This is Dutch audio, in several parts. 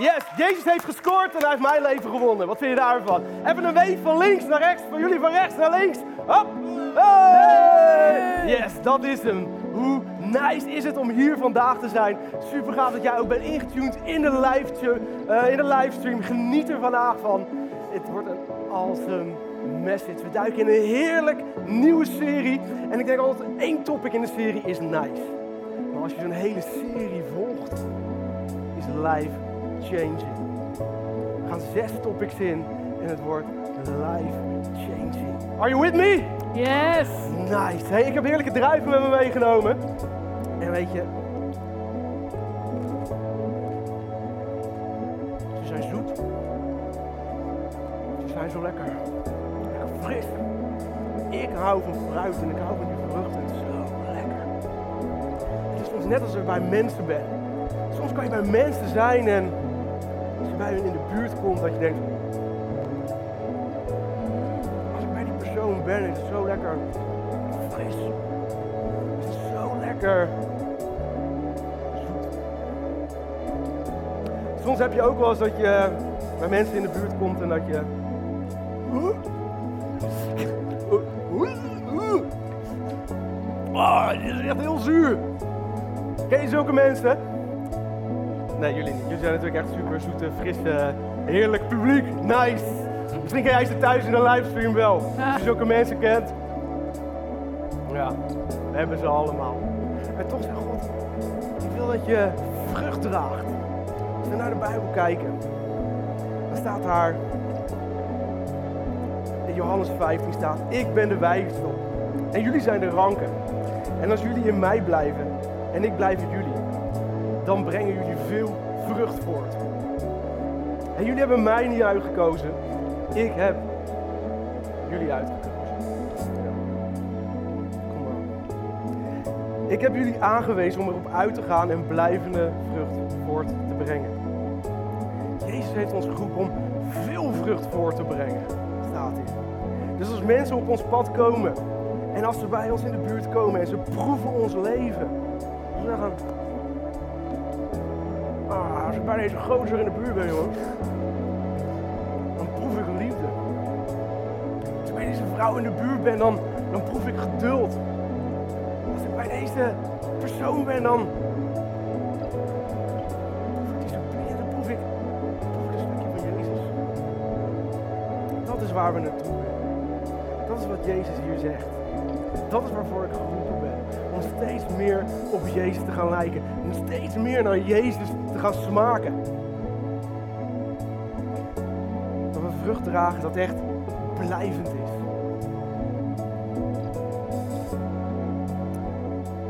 Yes, Jezus heeft gescoord en hij heeft mijn leven gewonnen. Wat vind je daarvan? Even een weef van links naar rechts, van jullie van rechts naar links. Hop. Hey! Yes, dat is hem. Hoe nice is het om hier vandaag te zijn. Super gaaf dat jij ook bent ingetuned in de, live uh, in de livestream. Geniet er vandaag van. Het wordt een awesome message. We duiken in een heerlijk nieuwe serie. En ik denk altijd één topic in de serie is nice. Maar als je zo'n hele serie volgt, is life changing. We gaan zes topics in en het wordt life changing. Are you with me? Yes. Nice. Hey, ik heb heerlijke druiven met me meegenomen. En weet je, ze zijn zoet. Ze zijn zo lekker. Lekker fris. Ik hou van fruit en ik hou van die vruchten. Zo lekker. Het is soms net als je bij mensen bent. Soms kan je bij mensen zijn en bij hen in de buurt komt dat je denkt, als ik bij die persoon ben, is het zo lekker fris. Het zo lekker. Soms heb je ook wel eens dat je bij mensen in de buurt komt en dat je. Oh, dit is echt heel zuur. Ken je zulke mensen? Nee, jullie niet. Jullie zijn natuurlijk echt super zoete, frisse, heerlijk publiek. Nice. Misschien ken jij ze thuis in de livestream wel. Als je zulke mensen kent. Ja, we hebben ze allemaal. En toch zegt God, ik wil dat je vrucht draagt. Als we naar de Bijbel kijken, dan staat daar in Johannes 15 staat, ik ben de wijnstok en jullie zijn de ranken. En als jullie in mij blijven en ik blijf in jullie, dan brengen jullie veel vrucht voort. En jullie hebben mij niet uitgekozen, ik heb jullie uitgekozen. Kom maar. Ik heb jullie aangewezen om erop uit te gaan en blijvende vrucht voort te brengen. Jezus heeft ons geroepen om veel vrucht voort te brengen, staat hier. Dus als mensen op ons pad komen en als ze bij ons in de buurt komen en ze proeven ons leven, ze zeggen, als ik bij deze gozer in de buurt ben, jongens, dan proef ik liefde. Als ik bij deze vrouw in de buurt ben, dan, dan proef ik geduld. Als ik bij deze persoon ben, dan dan proef ik, proef ik stukje van Jezus. Dat is waar we naartoe willen. Dat is wat Jezus hier zegt. Dat is waarvoor ik geroepen ben. Om steeds meer op Jezus te gaan lijken. Om steeds meer naar Jezus gaan smaken. Dat we vrucht dragen dat echt blijvend is.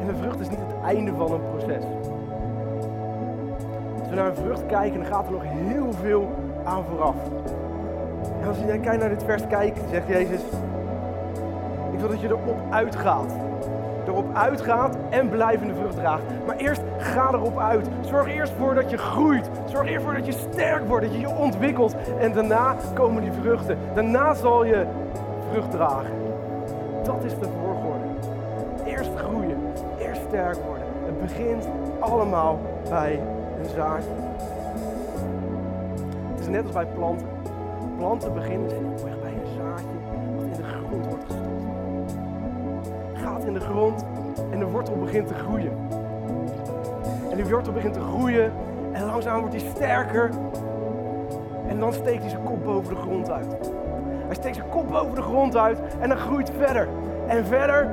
En een vrucht is niet het einde van een proces. Als we naar een vrucht kijken, dan gaat er nog heel veel aan vooraf. En als je kijkt naar dit vers kijkt, zegt Jezus, ik wil dat je erop uitgaat. Erop uitgaat en blijvende vrucht draagt. Maar eerst ga erop uit. Zorg eerst voor dat je groeit. Zorg eerst voor dat je sterk wordt, dat je je ontwikkelt. En daarna komen die vruchten. Daarna zal je vrucht dragen. Dat is de volgorde. Eerst groeien, eerst sterk worden. Het begint allemaal bij een zaadje. Het is net als bij planten. Planten beginnen bij een in de grond en de wortel begint te groeien. En die wortel begint te groeien en langzaam wordt hij sterker. En dan steekt hij zijn kop boven de grond uit. Hij steekt zijn kop boven de grond uit en dan groeit verder. En verder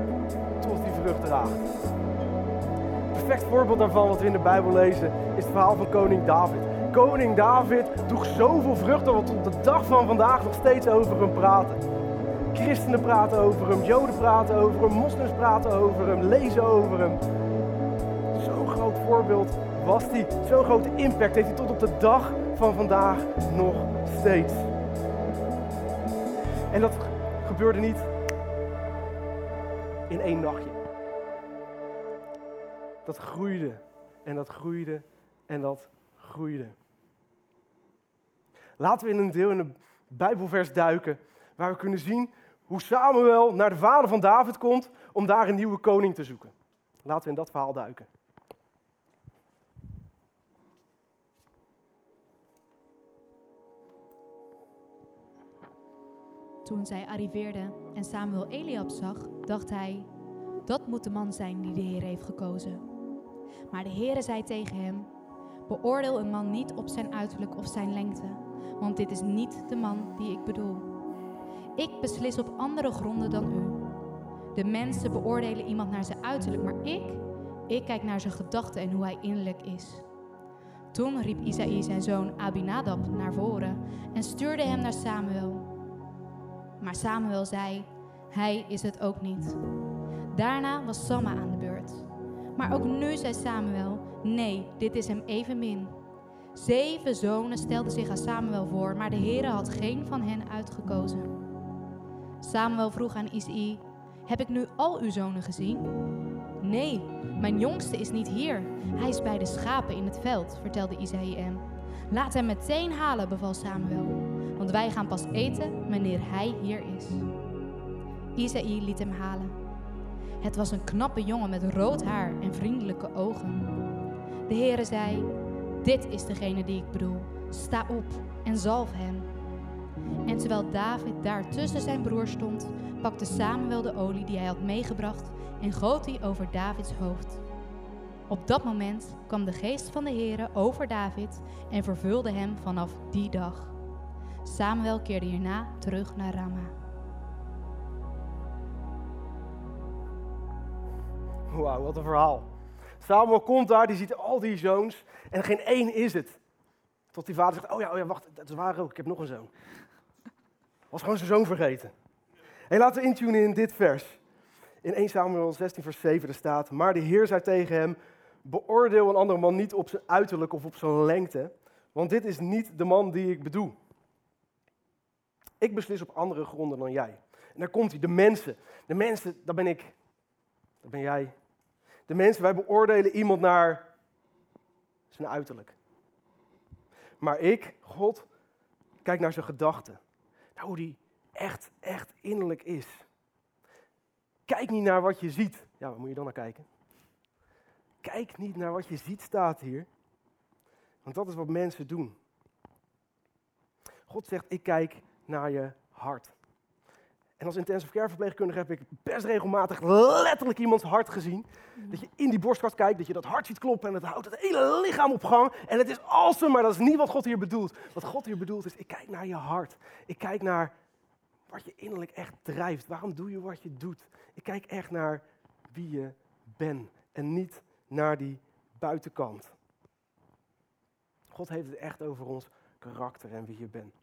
tot hij vrucht draagt. Een perfect voorbeeld daarvan wat we in de Bijbel lezen is het verhaal van koning David. Koning David droeg zoveel vrucht dat we tot de dag van vandaag nog steeds over hem praten. Christenen praten over hem, Joden praten over hem, moslims praten over hem, lezen over hem. Zo'n groot voorbeeld was hij. Zo'n grote impact heeft hij tot op de dag van vandaag nog steeds. En dat gebeurde niet in één nachtje. Dat groeide en dat groeide en dat groeide. Laten we in een deel in een Bijbelvers duiken waar we kunnen zien hoe Samuel naar de vader van David komt om daar een nieuwe koning te zoeken. Laten we in dat verhaal duiken. Toen zij arriveerden en Samuel Eliab zag, dacht hij: Dat moet de man zijn die de Heer heeft gekozen. Maar de Heer zei tegen hem: Beoordeel een man niet op zijn uiterlijk of zijn lengte, want dit is niet de man die ik bedoel. Ik beslis op andere gronden dan u. De mensen beoordelen iemand naar zijn uiterlijk, maar ik, ik kijk naar zijn gedachten en hoe hij innerlijk is. Toen riep Isaïe zijn zoon Abinadab naar voren en stuurde hem naar Samuel. Maar Samuel zei: Hij is het ook niet. Daarna was Samma aan de beurt. Maar ook nu zei Samuel: Nee, dit is hem evenmin. Zeven zonen stelden zich aan Samuel voor, maar de Heere had geen van hen uitgekozen. Samuel vroeg aan Isaïe: Heb ik nu al uw zonen gezien? Nee, mijn jongste is niet hier. Hij is bij de schapen in het veld, vertelde Isaïe hem. Laat hem meteen halen, beval Samuel, want wij gaan pas eten wanneer hij hier is. Isaïe liet hem halen. Het was een knappe jongen met rood haar en vriendelijke ogen. De Heere zei: Dit is degene die ik bedoel. Sta op en zalf hem. En terwijl David daar tussen zijn broer stond, pakte Samuel de olie die hij had meegebracht en goot die over Davids hoofd. Op dat moment kwam de geest van de Heere over David en vervulde hem vanaf die dag. Samuel keerde hierna terug naar Rama. Wauw, wat een verhaal. Samuel komt daar, die ziet al die zoons en geen één is het. Tot die vader zegt, oh ja, oh ja wacht, dat is waar ook, ik heb nog een zoon. Was gewoon zijn zoon vergeten. Hey, laten we intunen in dit vers. In 1 Samuel 16 vers 7 er staat, maar de Heer zei tegen hem, beoordeel een andere man niet op zijn uiterlijk of op zijn lengte, want dit is niet de man die ik bedoel. Ik beslis op andere gronden dan jij. En daar komt hij, de mensen. De mensen, dat ben ik. Dat ben jij. De mensen, wij beoordelen iemand naar zijn uiterlijk. Maar ik, God, kijk naar zijn gedachten. Hoe die echt, echt innerlijk is. Kijk niet naar wat je ziet. Ja, waar moet je dan naar kijken? Kijk niet naar wat je ziet, staat hier. Want dat is wat mensen doen. God zegt, ik kijk naar je hart. En als intensive care verpleegkundige heb ik best regelmatig letterlijk iemands hart gezien. Dat je in die borstkast kijkt, dat je dat hart ziet kloppen en het houdt het hele lichaam op gang. En het is awesome, maar dat is niet wat God hier bedoelt. Wat God hier bedoelt is, ik kijk naar je hart. Ik kijk naar wat je innerlijk echt drijft. Waarom doe je wat je doet? Ik kijk echt naar wie je bent en niet naar die buitenkant. God heeft het echt over ons karakter en wie je bent.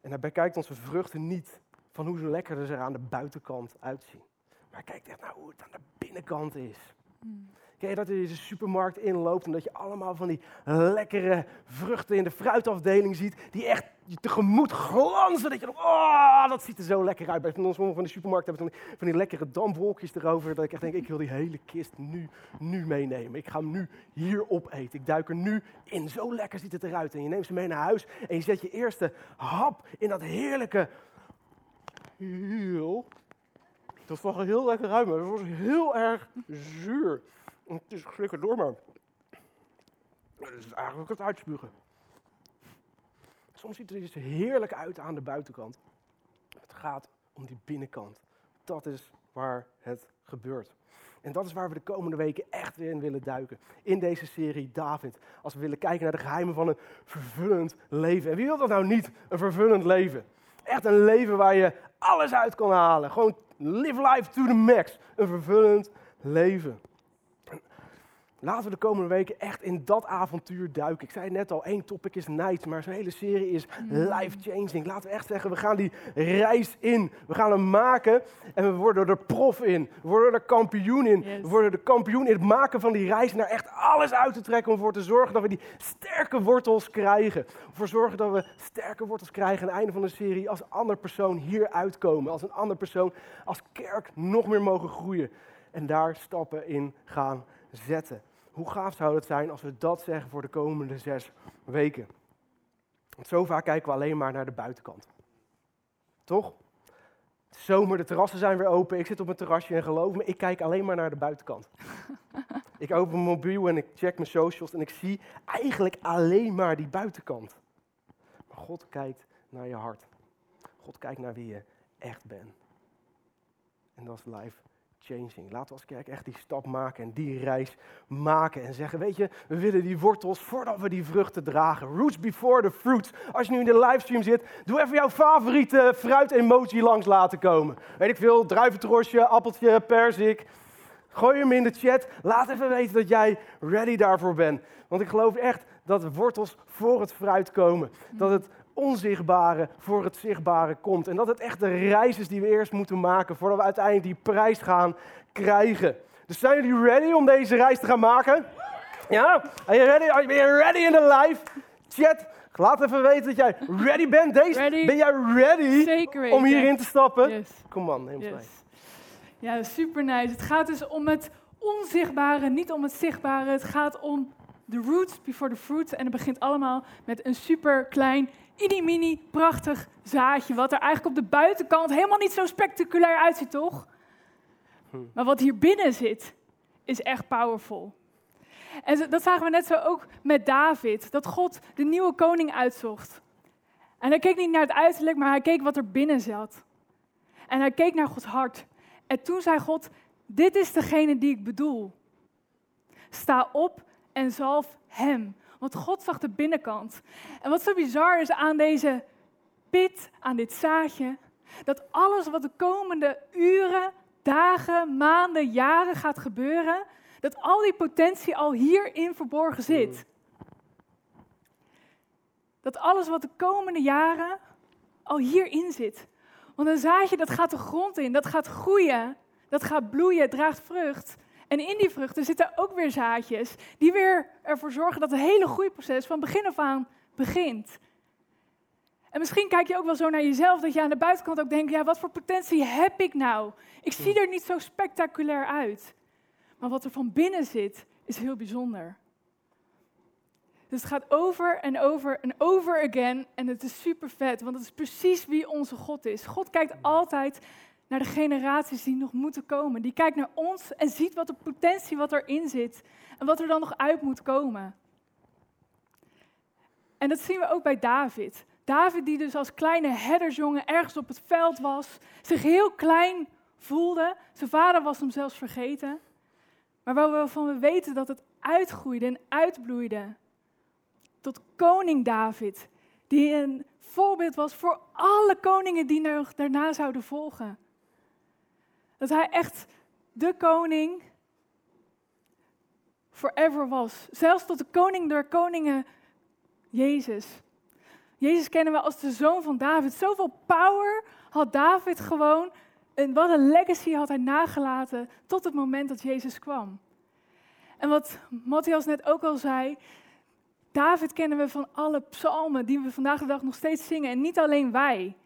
En hij bekijkt onze vruchten niet van hoe ze lekker ze er aan de buitenkant uitzien. Maar hij kijkt echt naar hoe het aan de binnenkant is. Mm. Ken je dat je de supermarkt inloopt en dat je allemaal van die lekkere vruchten in de fruitafdeling ziet, die echt je tegemoet glanzen. Dat je denkt, oh, dat ziet er zo lekker uit. Bij sommige van de supermarkten hebben van die, van die lekkere dampwolkjes erover, dat ik echt denk, ik wil die hele kist nu, nu meenemen. Ik ga hem nu hier opeten. Ik duik er nu in. Zo lekker ziet het eruit. En je neemt ze mee naar huis en je zet je eerste hap in dat heerlijke heel. Dat was heel lekker ruim, het was heel erg zuur. Het is flikker door, maar. Dat is eigenlijk het uitspugen. Soms ziet er heerlijk uit aan de buitenkant. Het gaat om die binnenkant. Dat is waar het gebeurt. En dat is waar we de komende weken echt weer in willen duiken. In deze serie David. Als we willen kijken naar de geheimen van een vervullend leven. En wie wil dat nou niet, een vervullend leven? Echt een leven waar je alles uit kan halen. Gewoon live life to the max. Een vervullend leven. Laten we de komende weken echt in dat avontuur duiken. Ik zei net al, één topic is nice, maar zo'n hele serie is life-changing. Laten we echt zeggen, we gaan die reis in. We gaan hem maken en we worden er prof in. We worden er kampioen in. We worden er kampioen in het maken van die reis naar echt alles uit te trekken. Om ervoor te zorgen dat we die sterke wortels krijgen. Te zorgen dat we sterke wortels krijgen aan het einde van de serie. Als een ander persoon hier uitkomen. Als een ander persoon als kerk nog meer mogen groeien. En daar stappen in gaan zetten. Hoe gaaf zou het zijn als we dat zeggen voor de komende zes weken? Want zo vaak kijken we alleen maar naar de buitenkant. Toch? Zomer, de terrassen zijn weer open. Ik zit op mijn terrasje en geloof me, ik kijk alleen maar naar de buitenkant. ik open mijn mobiel en ik check mijn socials en ik zie eigenlijk alleen maar die buitenkant. Maar God kijkt naar je hart. God kijkt naar wie je echt bent. En dat is life changing. Laten we als kerk echt die stap maken en die reis maken. En zeggen, weet je, we willen die wortels voordat we die vruchten dragen. Roots before the fruits. Als je nu in de livestream zit, doe even jouw favoriete fruit-emoji langs laten komen. Weet ik veel, druiventrosje, appeltje, perzik. Gooi hem in de chat. Laat even weten dat jij ready daarvoor bent. Want ik geloof echt dat wortels voor het fruit komen. Dat het onzichtbare voor het zichtbare komt. En dat het echt de reis is die we eerst moeten maken voordat we uiteindelijk die prijs gaan krijgen. Dus zijn jullie ready om deze reis te gaan maken? Ja? Are you ready? Are you ready in the live? Chat, laat even weten dat jij ready bent. Deze, Ready. Ben jij ready Zeker om hierin te stappen? Yes. Kom neem mee. Yes. Ja, super nice. Het gaat dus om het onzichtbare, niet om het zichtbare. Het gaat om de roots before the fruits. En het begint allemaal met een super klein, mini prachtig zaadje. Wat er eigenlijk op de buitenkant helemaal niet zo spectaculair uitziet, toch? Maar wat hier binnen zit, is echt powerful. En dat zagen we net zo ook met David. Dat God de nieuwe koning uitzocht. En hij keek niet naar het uiterlijk, maar hij keek wat er binnen zat. En hij keek naar Gods hart. En toen zei God: Dit is degene die ik bedoel. Sta op en zalf hem. Want God zag de binnenkant. En wat zo bizar is aan deze pit, aan dit zaadje, dat alles wat de komende uren, dagen, maanden, jaren gaat gebeuren, dat al die potentie al hierin verborgen zit. Dat alles wat de komende jaren al hierin zit. Want een zaadje dat gaat de grond in, dat gaat groeien, dat gaat bloeien, het draagt vrucht. En in die vruchten zitten ook weer zaadjes die weer ervoor zorgen dat het hele groeiproces van begin af aan begint. En misschien kijk je ook wel zo naar jezelf dat je aan de buitenkant ook denkt, ja, wat voor potentie heb ik nou? Ik zie er niet zo spectaculair uit. Maar wat er van binnen zit, is heel bijzonder. Dus het gaat over en over en over again. En het is super vet, want het is precies wie onze God is. God kijkt altijd naar de generaties die nog moeten komen. Die kijkt naar ons en ziet wat de potentie wat erin zit. En wat er dan nog uit moet komen. En dat zien we ook bij David. David die dus als kleine herdersjongen ergens op het veld was. Zich heel klein voelde. Zijn vader was hem zelfs vergeten. Maar waarvan we weten dat het uitgroeide en uitbloeide tot koning David, die een voorbeeld was voor alle koningen die daarna zouden volgen. Dat hij echt de koning forever was. Zelfs tot de koning der koningen, Jezus. Jezus kennen we als de zoon van David. Zoveel power had David gewoon. En wat een legacy had hij nagelaten tot het moment dat Jezus kwam. En wat Matthias net ook al zei, David kennen we van alle psalmen die we vandaag de dag nog steeds zingen. En niet alleen wij,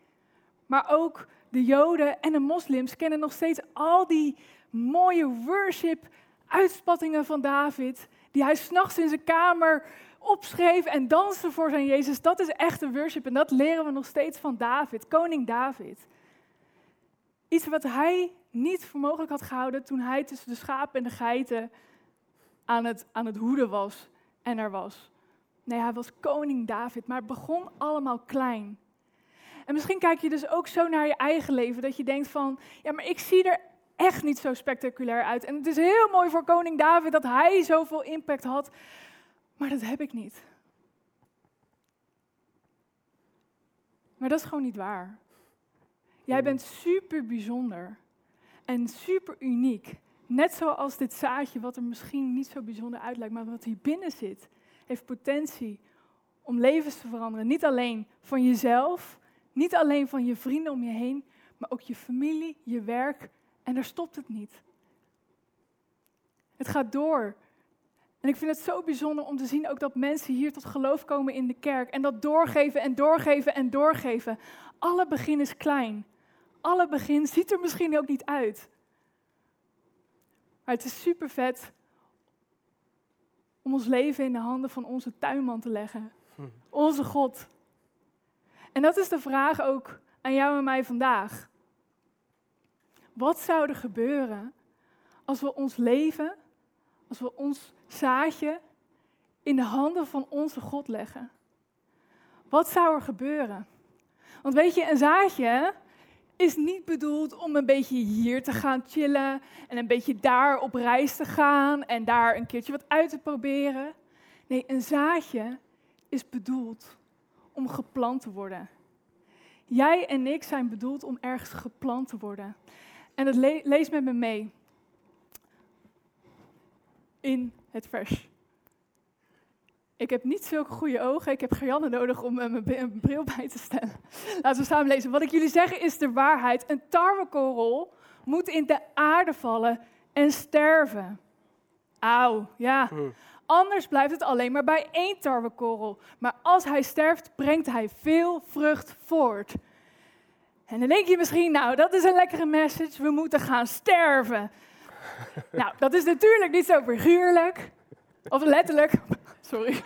maar ook de Joden en de moslims kennen nog steeds al die mooie worship-uitspattingen van David. Die hij s'nachts in zijn kamer opschreef en danste voor zijn Jezus. Dat is echte worship en dat leren we nog steeds van David, koning David. Iets wat hij niet voor mogelijk had gehouden toen hij tussen de schapen en de geiten aan het, aan het hoeden was en er was. Nee, hij was koning David, maar het begon allemaal klein. En misschien kijk je dus ook zo naar je eigen leven, dat je denkt van, ja, maar ik zie er echt niet zo spectaculair uit. En het is heel mooi voor koning David dat hij zoveel impact had, maar dat heb ik niet. Maar dat is gewoon niet waar. Jij bent super bijzonder en super uniek. Net zoals dit zaadje, wat er misschien niet zo bijzonder uitlijkt, maar wat hier binnen zit, heeft potentie om levens te veranderen. Niet alleen van jezelf, niet alleen van je vrienden om je heen, maar ook je familie, je werk. En daar stopt het niet. Het gaat door. En ik vind het zo bijzonder om te zien ook dat mensen hier tot geloof komen in de kerk. En dat doorgeven en doorgeven en doorgeven. Alle begin is klein. Alle begin ziet er misschien ook niet uit. Maar het is super vet om ons leven in de handen van onze tuinman te leggen. Onze God. En dat is de vraag ook aan jou en mij vandaag. Wat zou er gebeuren als we ons leven, als we ons zaadje in de handen van onze God leggen? Wat zou er gebeuren? Want weet je, een zaadje is niet bedoeld om een beetje hier te gaan chillen en een beetje daar op reis te gaan en daar een keertje wat uit te proberen. Nee, een zaadje is bedoeld om geplant te worden. Jij en ik zijn bedoeld om ergens geplant te worden. En dat le lees met me mee. In het vers. Ik heb niet zulke goede ogen. Ik heb Gerjanne nodig om uh, mijn bril bij te stellen. Laten we samen lezen. Wat ik jullie zeggen is de waarheid. Een tarwekorrel moet in de aarde vallen en sterven. Auw, ja. Anders blijft het alleen maar bij één tarwekorrel. Maar als hij sterft, brengt hij veel vrucht voort. En dan denk je misschien, nou, dat is een lekkere message. We moeten gaan sterven. nou, dat is natuurlijk niet zo figuurlijk. Of letterlijk. Sorry.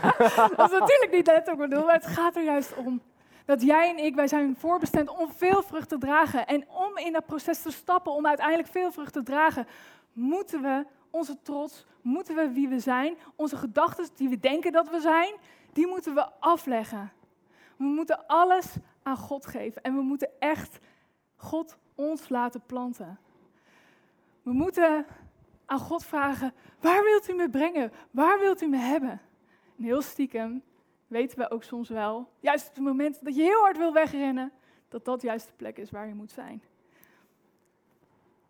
dat is natuurlijk niet letterlijk bedoeld, maar het gaat er juist om. Dat jij en ik, wij zijn voorbestemd om veel vrucht te dragen. En om in dat proces te stappen, om uiteindelijk veel vrucht te dragen, moeten we onze trots, moeten we wie we zijn, onze gedachten die we denken dat we zijn, die moeten we afleggen. We moeten alles aan God geven en we moeten echt God ons laten planten. We moeten aan God vragen, waar wilt u me brengen? Waar wilt u me hebben? En heel stiekem weten we ook soms wel, juist op het moment dat je heel hard wil wegrennen, dat dat juist de plek is waar je moet zijn.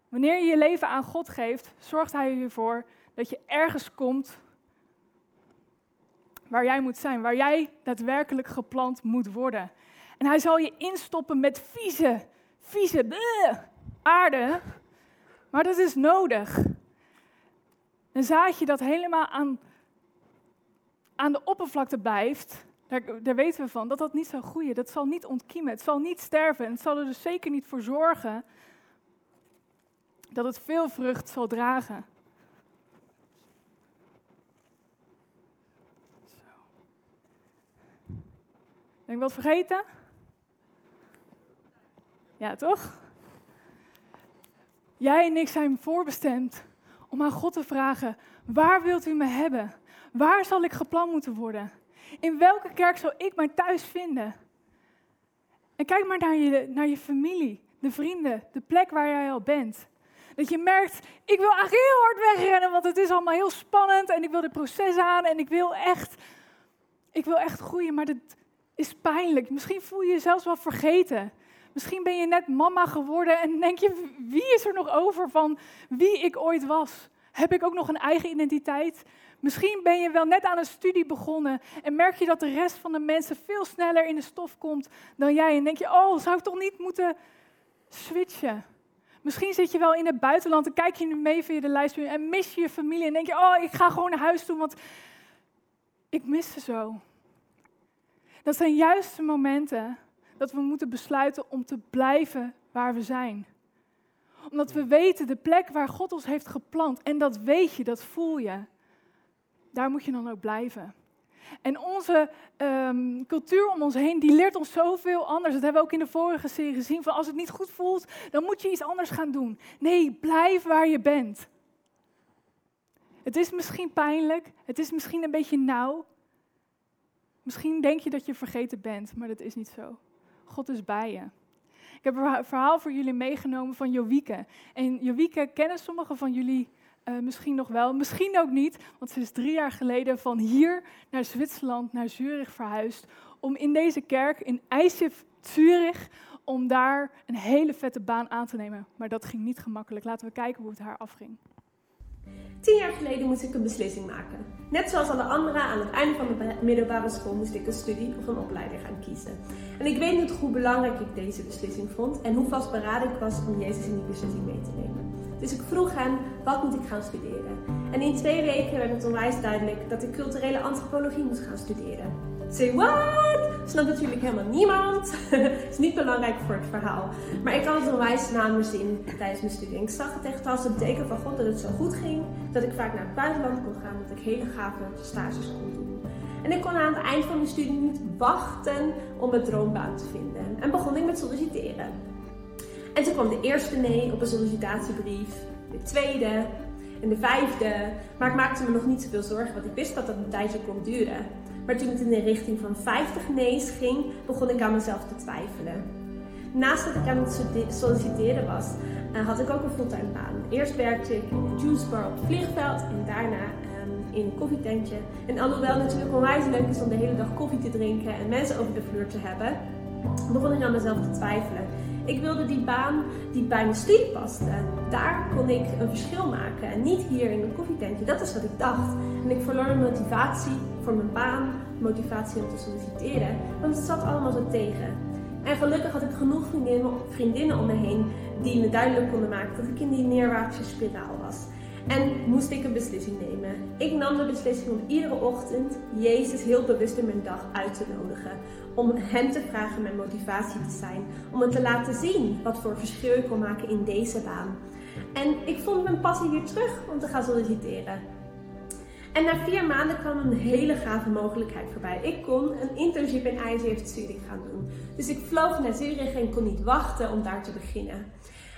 Wanneer je je leven aan God geeft, zorgt Hij ervoor dat je ergens komt waar jij moet zijn, waar jij daadwerkelijk geplant moet worden. En Hij zal je instoppen met vieze, vieze aarde, maar dat is nodig. Een zaadje dat helemaal aan, aan de oppervlakte blijft, daar, daar weten we van, dat dat niet zal groeien. Dat zal niet ontkiemen, het zal niet sterven. En het zal er dus zeker niet voor zorgen dat het veel vrucht zal dragen. Zo. Ben ik wat vergeten? Ja, toch? Jij en ik zijn voorbestemd om aan God te vragen: waar wilt u me hebben? Waar zal ik gepland moeten worden? In welke kerk zal ik mijn thuis vinden? En kijk maar naar je, naar je familie, de vrienden, de plek waar jij al bent. Dat je merkt, ik wil eigenlijk heel hard wegrennen, want het is allemaal heel spannend en ik wil dit proces aan en ik wil echt, ik wil echt groeien, maar dat is pijnlijk. Misschien voel je je zelfs wel vergeten. Misschien ben je net mama geworden en denk je, wie is er nog over van wie ik ooit was? Heb ik ook nog een eigen identiteit? Misschien ben je wel net aan een studie begonnen en merk je dat de rest van de mensen veel sneller in de stof komt dan jij. En denk je, oh, zou ik toch niet moeten switchen? Misschien zit je wel in het buitenland en kijk je nu mee via de livestream en mis je je familie en denk je, oh, ik ga gewoon naar huis toe, want ik mis ze zo. Dat zijn juist de momenten dat we moeten besluiten om te blijven waar we zijn. Omdat we weten de plek waar God ons heeft geplant. En dat weet je, dat voel je. Daar moet je dan ook blijven. En onze ehm, cultuur om ons heen, die leert ons zoveel anders. Dat hebben we ook in de vorige serie gezien. Van als het niet goed voelt, dan moet je iets anders gaan doen. Nee, blijf waar je bent. Het is misschien pijnlijk, het is misschien een beetje nauw. Misschien denk je dat je vergeten bent, maar dat is niet zo. God is bij je. Ik heb een verhaal voor jullie meegenomen van Jowieke. En Jowieke kennen sommigen van jullie uh, misschien nog wel, misschien ook niet, want ze is drie jaar geleden van hier naar Zwitserland, naar Zurich verhuisd, om in deze kerk in IJsif Zurich, om daar een hele vette baan aan te nemen. Maar dat ging niet gemakkelijk. Laten we kijken hoe het haar afging. Tien jaar geleden moest ik een beslissing maken. Net zoals alle anderen aan het einde van de middelbare school moest ik een studie of een opleiding gaan kiezen. En ik weet niet hoe belangrijk ik deze beslissing vond en hoe vastberaden ik was om Jezus in die beslissing mee te nemen. Dus ik vroeg hem, wat moet ik gaan studeren? En in twee weken werd het onwijs duidelijk dat ik culturele antropologie moest gaan studeren. Say what? Snapt natuurlijk helemaal niemand. Is niet belangrijk voor het verhaal. Maar ik had het onwijs naar mijn zin tijdens mijn studie. Ik zag het echt als het teken van God dat het zo goed ging. Dat ik vaak naar het buitenland kon gaan. Dat ik hele gave stages kon doen. En ik kon aan het eind van mijn studie niet wachten om mijn droombaan te vinden. En begon ik met solliciteren. En toen kwam de eerste nee op een sollicitatiebrief, de tweede en de vijfde. Maar ik maakte me nog niet zoveel zorgen, want ik wist dat dat een tijdje kon duren. Maar toen het in de richting van 50 nee's ging, begon ik aan mezelf te twijfelen. Naast dat ik aan het solliciteren was, uh, had ik ook een fulltime baan. Eerst werkte ik in een juicebar op het vliegveld en daarna um, in een koffietentje. En alhoewel het natuurlijk onwijs leuk is om de hele dag koffie te drinken en mensen over de vloer te hebben, begon ik aan mezelf te twijfelen. Ik wilde die baan die bij mijn studie paste. Daar kon ik een verschil maken en niet hier in een koffietentje. Dat is wat ik dacht. En ik verloor mijn motivatie voor mijn baan, motivatie om te solliciteren, want het zat allemaal zo tegen. En gelukkig had ik genoeg vriendinnen, om me heen die me duidelijk konden maken dat ik in die neerwaartse spiraal. En moest ik een beslissing nemen. Ik nam de beslissing om iedere ochtend Jezus heel bewust in mijn dag uit te nodigen. Om hem te vragen mijn motivatie te zijn. Om hem te laten zien wat voor verschil ik kon maken in deze baan. En ik vond mijn passie weer terug om te gaan solliciteren. En na vier maanden kwam een hele gave mogelijkheid voorbij. Ik kon een internship in Zurich gaan doen. Dus ik vloog naar Zurich en kon niet wachten om daar te beginnen.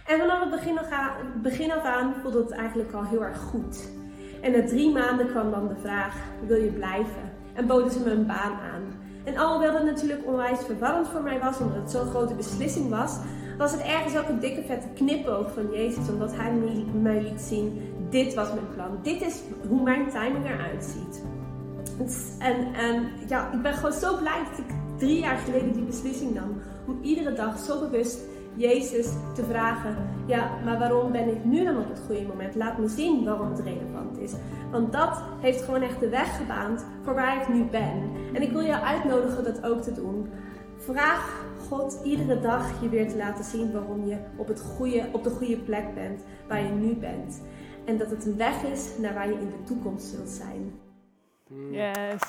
En vanaf het begin, af aan voelde het eigenlijk al heel erg goed. En na drie maanden kwam dan de vraag, wil je blijven? En boden ze me een baan aan. En alhoewel het natuurlijk onwijs verwarrend voor mij was, omdat het zo'n grote beslissing was, was het ergens ook een dikke vette knipoog van Jezus, omdat hij mij liet zien, dit was mijn plan, dit is hoe mijn timing eruit ziet. En, en ja, ik ben gewoon zo blij dat ik drie jaar geleden die beslissing nam, om iedere dag zo bewust Jezus te vragen, ja, maar waarom ben ik nu dan op het goede moment? Laat me zien waarom het relevant is. Want dat heeft gewoon echt de weg gebaand voor waar ik nu ben. En ik wil je uitnodigen dat ook te doen. Vraag God iedere dag je weer te laten zien waarom je op, het goede, op de goede plek bent, waar je nu bent. En dat het een weg is naar waar je in de toekomst zult zijn. Yes.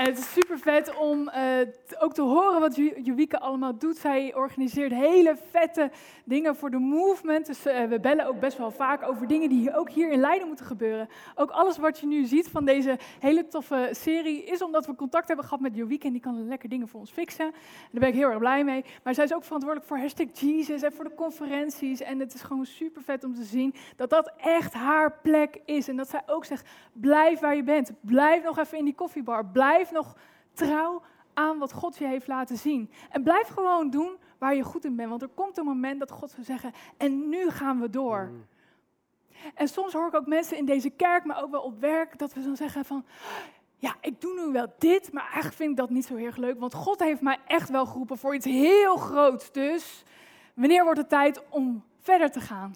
Het is super vet om uh, ook te horen wat Juwike allemaal doet. Zij organiseert hele vette dingen voor de movement. Dus uh, we bellen ook best wel vaak over dingen die ook hier in Leiden moeten gebeuren. Ook alles wat je nu ziet van deze hele toffe serie is omdat we contact hebben gehad met Juwike. En die kan lekker dingen voor ons fixen. En daar ben ik heel erg blij mee. Maar zij is ook verantwoordelijk voor hashtag Jesus en voor de conferenties. En het is gewoon super vet om te zien dat dat echt haar plek is. En dat zij ook zegt, blijf waar je bent. Blijf nog even in die koffiebar. Blijf nog trouw aan wat God je heeft laten zien. En blijf gewoon doen waar je goed in bent. Want er komt een moment dat God zal zeggen, en nu gaan we door. Mm. En soms hoor ik ook mensen in deze kerk, maar ook wel op werk, dat we dan zeggen van, ja, ik doe nu wel dit, maar eigenlijk vind ik dat niet zo heel erg leuk. Want God heeft mij echt wel geroepen voor iets heel groots. Dus wanneer wordt het tijd om verder te gaan?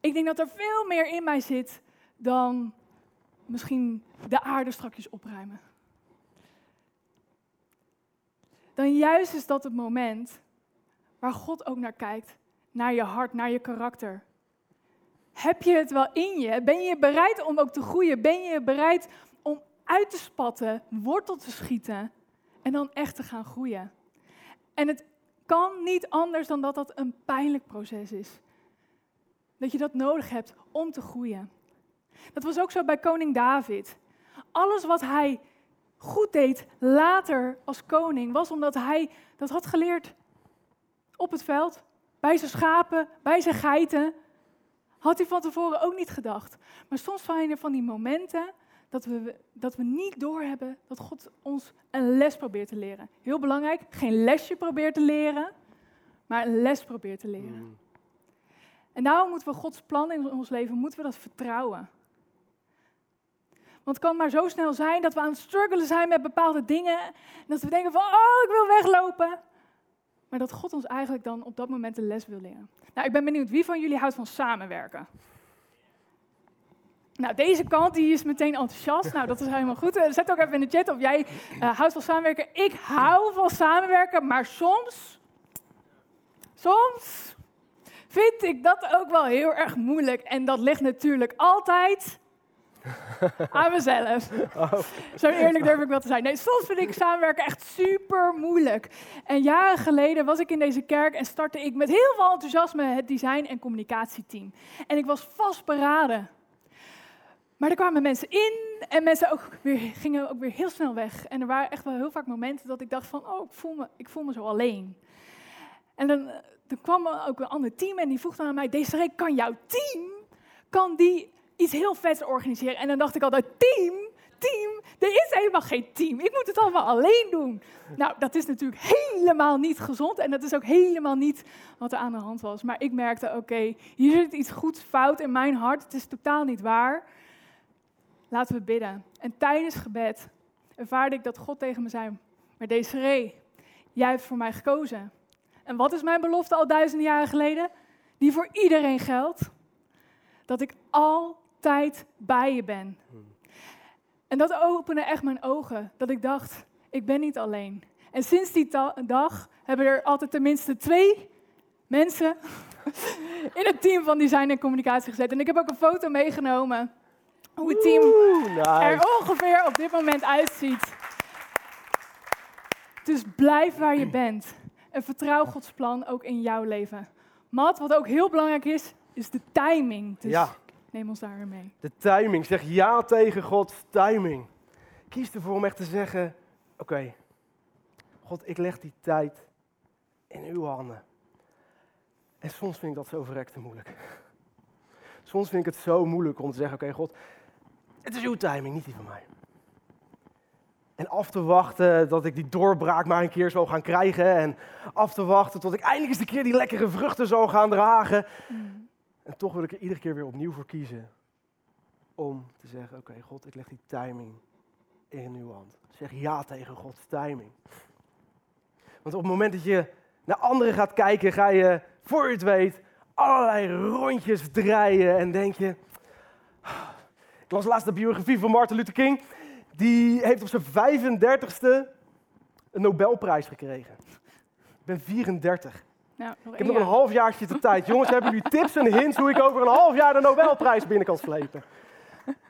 Ik denk dat er veel meer in mij zit dan misschien de aarde strakjes opruimen dan juist is dat het moment waar God ook naar kijkt. Naar je hart, naar je karakter. Heb je het wel in je? Ben je bereid om ook te groeien? Ben je bereid om uit te spatten, wortel te schieten en dan echt te gaan groeien? En het kan niet anders dan dat dat een pijnlijk proces is. Dat je dat nodig hebt om te groeien. Dat was ook zo bij koning David. Alles wat hij goed deed later als koning, was omdat hij dat had geleerd op het veld, bij zijn schapen, bij zijn geiten. Had hij van tevoren ook niet gedacht. Maar soms zijn er van die momenten dat we, dat we niet doorhebben dat God ons een les probeert te leren. Heel belangrijk, geen lesje probeert te leren, maar een les probeert te leren. Mm. En daarom moeten we Gods plan in ons leven, moeten we dat vertrouwen. Want het kan maar zo snel zijn dat we aan het struggelen zijn met bepaalde dingen. En dat we denken van, oh, ik wil weglopen. Maar dat God ons eigenlijk dan op dat moment de les wil leren. Nou, ik ben benieuwd, wie van jullie houdt van samenwerken? Nou, deze kant die is meteen enthousiast. Nou, dat is helemaal goed. Eh, zet ook even in de chat of jij uh, houdt van samenwerken. Ik hou van samenwerken, maar soms, soms vind ik dat ook wel heel erg moeilijk. En dat ligt natuurlijk altijd aan mezelf. Oh. Zo eerlijk durf ik wel te zijn. Nee, soms vind ik samenwerken echt super moeilijk. En jaren geleden was ik in deze kerk en startte ik met heel veel enthousiasme het design- en communicatieteam. En ik was vastberaden. Maar er kwamen mensen in en mensen ook weer, gingen ook weer heel snel weg. En er waren echt wel heel vaak momenten dat ik dacht van, oh, ik voel me, ik voel me zo alleen. En dan, dan kwam er ook een ander team en die vroeg dan aan mij, Desiree, kan jouw team, kan die iets heel vets organiseren. En dan dacht ik altijd, team, team, er is helemaal geen team. Ik moet het allemaal alleen doen. Nou, dat is natuurlijk helemaal niet gezond en dat is ook helemaal niet wat er aan de hand was. Maar ik merkte, oké, hier zit iets goeds fout in mijn hart. Het is totaal niet waar. Laten we bidden. En tijdens gebed ervaarde ik dat God tegen me zei, maar Desiree, jij hebt voor mij gekozen. En wat is mijn belofte al duizenden jaren geleden? Die voor iedereen geldt. Dat ik altijd bij je ben. En dat opende echt mijn ogen. Dat ik dacht, ik ben niet alleen. En sinds die dag hebben er altijd tenminste twee mensen in het team van design en communicatie gezet. En ik heb ook een foto meegenomen hoe het team er ongeveer op dit moment uitziet. Dus blijf waar je bent en vertrouw Gods plan ook in jouw leven. Mat, wat ook heel belangrijk is, is de timing. Dus Ja. Neem ons mee. De timing. Zeg ja tegen Gods timing. Kies ervoor om echt te zeggen: Oké, God, ik leg die tijd in uw handen. En soms vind ik dat zo verrekte moeilijk. Soms vind ik het zo moeilijk om te zeggen: Oké, God, het is uw timing, niet die van mij. En af te wachten dat ik die doorbraak maar een keer zou gaan krijgen. En af te wachten tot ik eindelijk eens een keer die lekkere vruchten zou gaan dragen. En toch wil ik er iedere keer weer opnieuw voor kiezen om te zeggen, oké God, ik leg die timing in uw hand. Zeg ja tegen Gods timing. Want op het moment dat je naar anderen gaat kijken, ga je, voor je het weet, allerlei rondjes draaien en denk je... Ik las laatst de biografie van Martin Luther King. Die heeft op zijn 35ste een Nobelprijs gekregen. Ik ben 34. Nou, Ik heb nog een jaar. halfjaartje de tijd. Jongens, hebben jullie tips en hints hoe ik over een half jaar de Nobelprijs binnen kan slepen?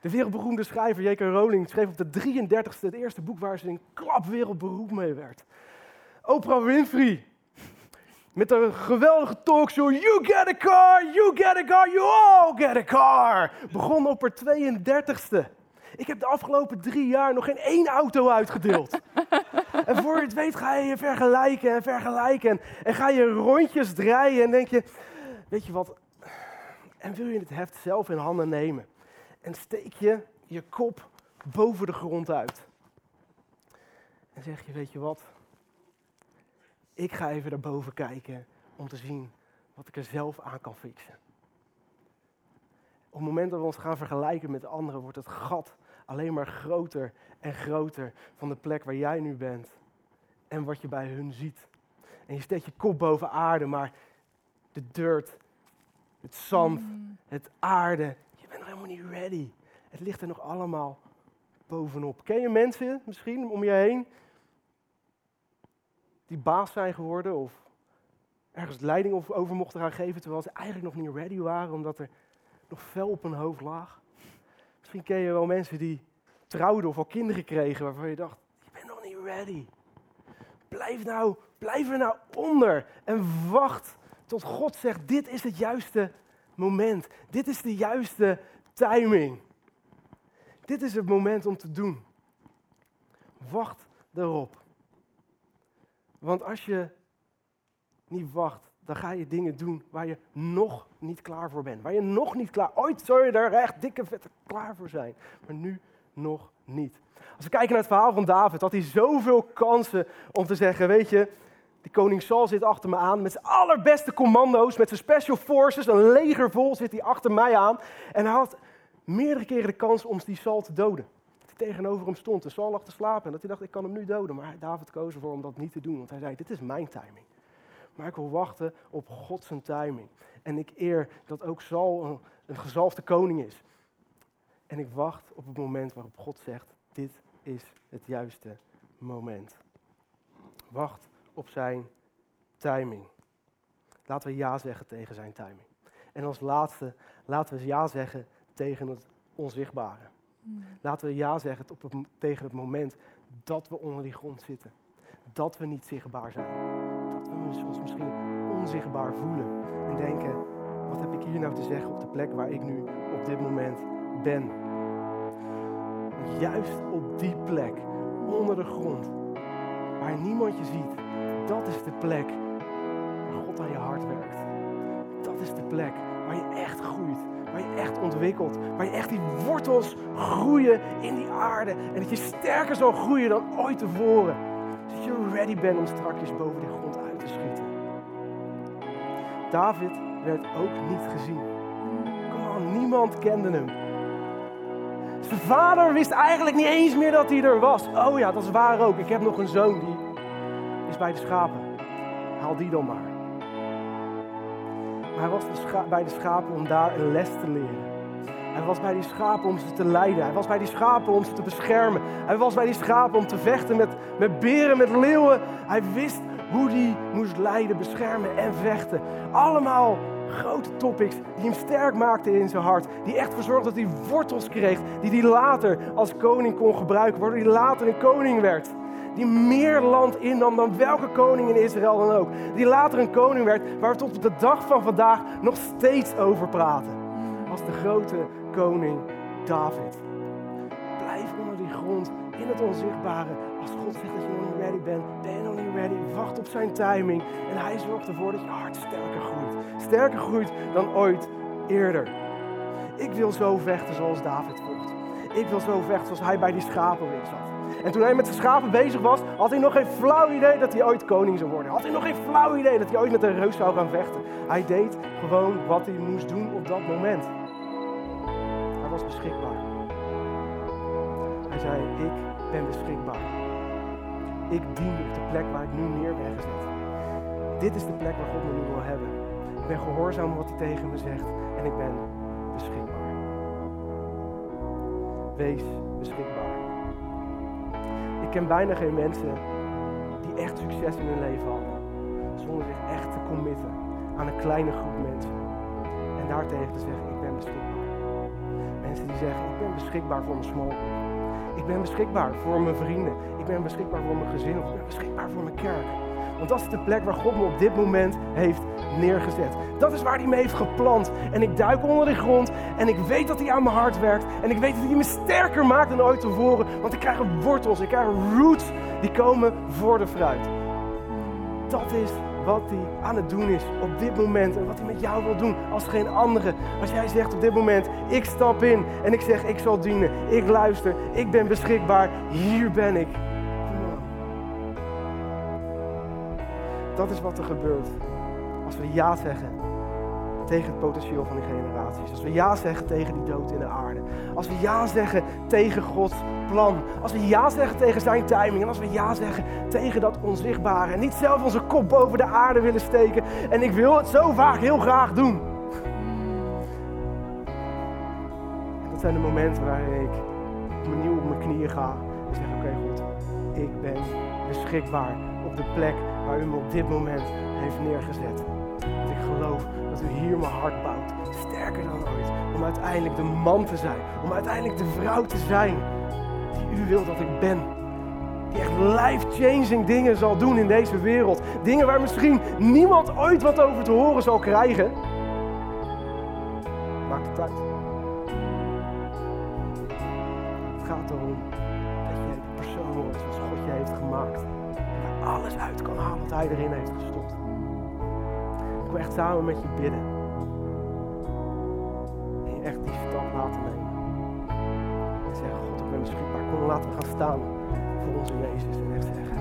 De wereldberoemde schrijver J.K. Rowling schreef op de 33ste het eerste boek waar ze in klap wereldberoemd mee werd. Oprah Winfrey. Met een geweldige talkshow. You get a car, you get a car, you all get a car. Begon op haar 32ste. Ik heb de afgelopen drie jaar nog geen één auto uitgedeeld. En voor je het weet ga je je vergelijken en vergelijken. En, ga je rondjes draaien en denk je, weet je wat? En wil je het heft zelf in handen nemen? En steek je je kop boven de grond uit. En zeg je, weet je wat? Ik ga even naar boven kijken om te zien wat ik er zelf aan kan fixen. Op het moment dat we ons gaan vergelijken met anderen, wordt het gat alleen maar groter en groter van de plek waar jij nu bent en wat je bij hun ziet. En je steekt je kop boven aarde, maar de dirt, het zand, Mm. het aarde, je bent nog helemaal niet ready. Het ligt er nog allemaal bovenop. Ken je mensen misschien om je heen die baas zijn geworden of ergens leiding of- over mochten gaan geven terwijl ze eigenlijk nog niet ready waren omdat er nog fel op hun hoofd lag? Misschien ken je wel mensen die trouwden of al kinderen kregen waarvan je dacht, je bent nog niet ready. Blijf nou, blijf er nou onder en wacht tot God zegt, dit is het juiste moment. Dit is de juiste timing. Dit is het moment om te doen. Wacht erop. Want als je niet wacht, dan ga je dingen doen waar je nog niet klaar voor bent. Waar je nog niet klaar... Ooit zou je er echt dikke vette klaar voor zijn. Maar nu nog niet. Als we kijken naar het verhaal van David, had hij zoveel kansen om te zeggen, weet je, die koning Saul zit achter me aan met zijn allerbeste commando's, met zijn special forces, een leger vol zit hij achter mij aan. En hij had meerdere keren de kans om die Saul te doden. Hij tegenover hem stond en Saul lag te slapen en dat hij dacht, ik kan hem nu doden. Maar David koos ervoor om dat niet te doen, want hij zei, dit is mijn timing. Maar ik wil wachten op God zijn timing. En ik eer dat ook Saul een, een gezalfde koning is. En ik wacht op het moment waarop God zegt, dit is het juiste moment. Wacht op zijn timing. Laten we ja zeggen tegen zijn timing. En als laatste, laten we ja zeggen tegen het onzichtbare. Mm. Laten we ja zeggen op het, tegen het moment dat we onder die grond zitten. Dat we niet zichtbaar zijn. Dat we ons misschien onzichtbaar voelen. En denken, wat heb ik hier nou te zeggen op de plek waar ik nu op dit moment ben. Juist op die plek, onder de grond, waar niemand je ziet, dat is de plek waar God aan je hart werkt. Dat is de plek waar je echt groeit, waar je echt ontwikkelt. Waar je echt die wortels groeien in die aarde. En dat je sterker zal groeien dan ooit tevoren. Zodat je ready bent om strakjes boven de David werd ook niet gezien. Kom on, niemand kende hem. Zijn vader wist eigenlijk niet eens meer dat hij er was. Oh ja, dat is waar ook. Ik heb nog een zoon die is bij de schapen. Haal die dan maar. Maar hij was bij de schapen om daar een les te leren. Hij was bij die schapen om ze te leiden. Hij was bij die schapen om ze te beschermen. Hij was bij die schapen om te vechten met, met beren, met leeuwen. Hij wist hoe hij moest leiden, beschermen en vechten. Allemaal grote topics die hem sterk maakten in zijn hart. Die echt verzorgden dat hij wortels kreeg, die hij later als koning kon gebruiken, waardoor hij later een koning werd. Die meer land innam dan welke koning in Israël dan ook. Die later een koning werd waar we tot op de dag van vandaag nog steeds over praten. Als de grote koning David. Blijf onder die grond in het onzichtbare. Als God zegt dat je nog niet ready bent, ben Wacht op zijn timing. En hij zorgt ervoor dat je hart sterker groeit. Sterker groeit dan ooit eerder. Ik wil zo vechten zoals David vocht. Ik wil zo vechten zoals hij bij die schapen weer zat. En toen hij met zijn schapen bezig was, had hij nog geen flauw idee dat hij ooit koning zou worden. Had hij nog geen flauw idee dat hij ooit met een reus zou gaan vechten. Hij deed gewoon wat hij moest doen op dat moment. Hij was beschikbaar. Hij zei, ik ben beschikbaar. Ik dien op de plek waar ik nu neer ben gezet. Dit is de plek waar God me nu wil hebben. Ik ben gehoorzaam wat hij tegen me zegt en ik ben beschikbaar. Wees beschikbaar. Ik ken bijna geen mensen die echt succes in hun leven hadden. Zonder zich echt te committen aan een kleine groep mensen. En daartegen te zeggen, ik ben beschikbaar. Mensen die zeggen, ik ben beschikbaar voor mijn small. Ik ben beschikbaar voor mijn vrienden. Ik ben beschikbaar voor mijn gezin. Ik ben beschikbaar voor mijn kerk. Want dat is de plek waar God me op dit moment heeft neergezet. Dat is waar hij me heeft geplant. En ik duik onder de grond en ik weet dat hij aan mijn hart werkt. En ik weet dat hij me sterker maakt dan ooit tevoren. Want ik krijg wortels, ik krijg roots die komen voor de fruit. Dat is wat hij aan het doen is op dit moment en wat hij met jou wil doen als geen andere. Als jij zegt op dit moment, ik stap in en ik zeg, ik zal dienen, ik luister, ik ben beschikbaar, hier ben ik. Dat is wat er gebeurt als we ja zeggen tegen het potentieel van die generaties. Als we ja zeggen tegen die dood in de aarde. Als we ja zeggen tegen Gods plan. Als we ja zeggen tegen zijn timing. En als we ja zeggen tegen dat onzichtbare. En niet zelf onze kop boven de aarde willen steken. En ik wil het zo vaak heel graag doen. En dat zijn de momenten waarin ik opnieuw op mijn knieën ga. En zeg, oké God, ik ben beschikbaar op de plek waar u me op dit moment heeft neergezet. Want ik geloof dat u hier mijn hart bouwt. Sterker dan ooit. Om uiteindelijk de man te zijn. Om uiteindelijk de vrouw te zijn die u wil dat ik ben. Die echt life-changing dingen zal doen in deze wereld. Dingen waar misschien niemand ooit wat over te horen zal krijgen. Maak het uit. Het gaat erom dat je de persoon wordt zoals God je heeft gemaakt. En daar alles uit kan halen wat hij erin heeft gestopt. Echt samen met je bidden. En je echt die stap laten nemen. En zeggen, God, ik ben beschikbaar. Kom, laten we gaan staan voor onze Jezus. En echt zeggen,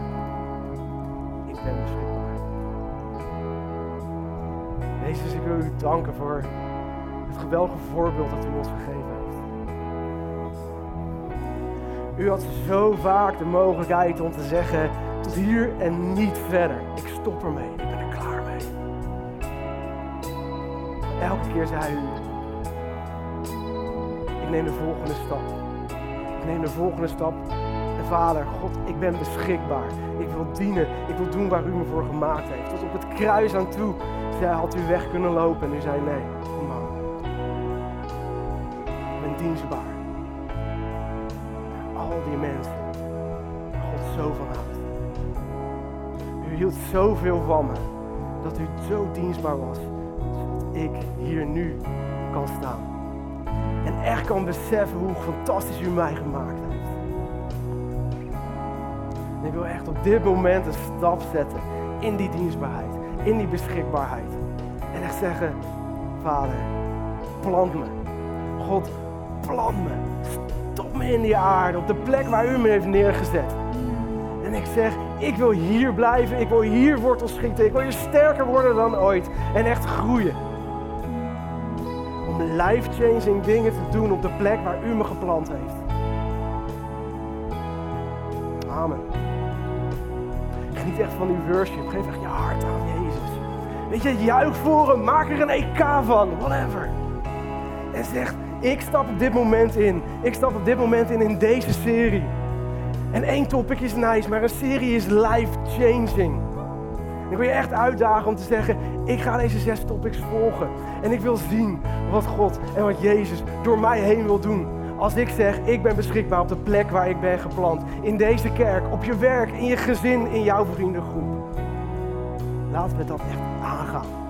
ik ben beschikbaar. Jezus, ik wil u danken voor het geweldige voorbeeld dat u ons gegeven heeft. U had zo vaak de mogelijkheid om te zeggen, tot hier en niet verder. Ik stop ermee, Elke keer zei u, ik neem de volgende stap. Ik neem de volgende stap. En vader, God, ik ben beschikbaar. Ik wil dienen. Ik wil doen waar u me voor gemaakt heeft. Tot op het kruis aan toe zei, had u weg kunnen lopen. En u zei, nee, kom. Ik ben dienstbaar. Al die mensen God zo van houdt. U hield zoveel van me. Dat u zo dienstbaar was. Zodat ik nu kan staan. En echt kan beseffen hoe fantastisch u mij gemaakt heeft. Ik wil echt op dit moment een stap zetten in die dienstbaarheid, in die beschikbaarheid. En echt zeggen, vader, plant me God, plant me. Stop me in die aarde, op de plek waar u me heeft neergezet. En ik zeg, ik wil hier blijven, ik wil hier wortels schieten, ik wil hier sterker worden dan ooit en echt groeien. Life-changing dingen te doen op de plek waar u me geplant heeft. Amen. Geniet echt van die worship, geef echt je hart aan Jezus. Weet je, juich voor hem, maak er een EK van, whatever. En zeg, ik stap op dit moment in. Ik stap op dit moment in in deze serie. En één topic is nice, maar een serie is life-changing. Ik wil je echt uitdagen om te zeggen, ik ga deze zes topics volgen. En ik wil zien wat God en wat Jezus door mij heen wil doen. Als ik zeg, ik ben beschikbaar op de plek waar ik ben geplant. In deze kerk, op je werk, in je gezin, in jouw vriendengroep. Laten we dat echt aangaan.